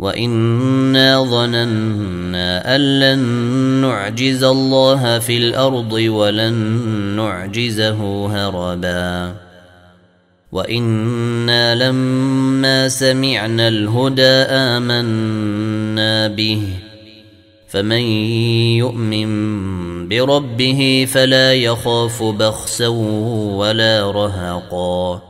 وانا ظننا ان لن نعجز الله في الأرض ولن نعجزه هربا وأنا لما سمعنا الهدى امنا به فمن يؤمن بربه فلا يخاف بخسا ولا رهقا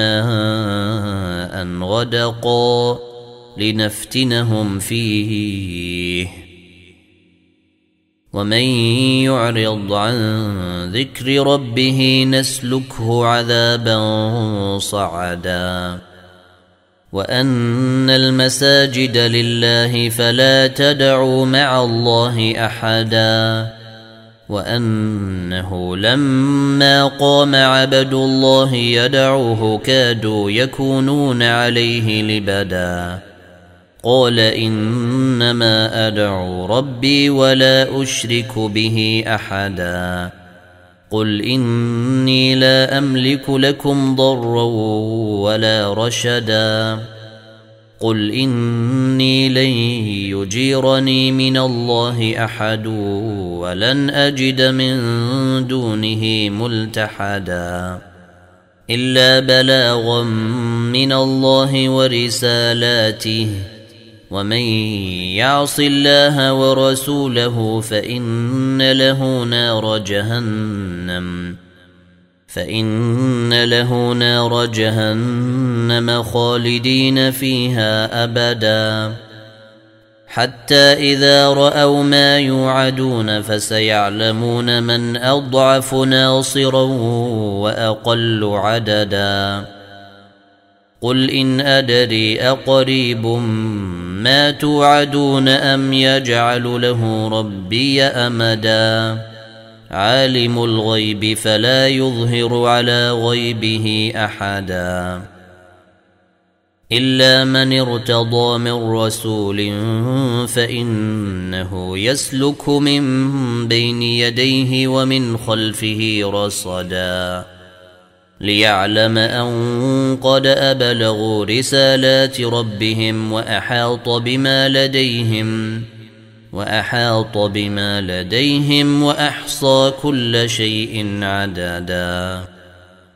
ماء غدقا لنفتنهم فيه. ومن يعرض عن ذكر ربه نسلكه عذابا صعدا. وأن المساجد لله فلا تدعوا مع الله أحدا. وأنه لما قام عبد الله يدعوه كادوا يكونون عليه لبدا. قال إنما أدعو ربي ولا أشرك به أحدا. قل إني لا أملك لكم ضرا ولا رشدا. قل اني لن يجيرني من الله احد ولن اجد من دونه ملتحدا الا بلاغا من الله ورسالاته ومن يعص الله ورسوله فان له نار جهنم فإن له نار جهنم خالدين فيها أبدا. حتى إذا رأوا ما يوعدون فسيعلمون من أضعف ناصرا وأقل عددا. قل إن أدري أقريب ما توعدون أم يجعل له ربي أمداً. عالم الغيب فلا يظهر على غيبه أحدا إلا من ارتضى من رسول فإنه يسلك من بين يديه ومن خلفه رصدا ليعلم أن قد أبلغوا رسالات ربهم وأحاط بما لديهم وأحاط بما لديهم وأحصى كل شيء عددا.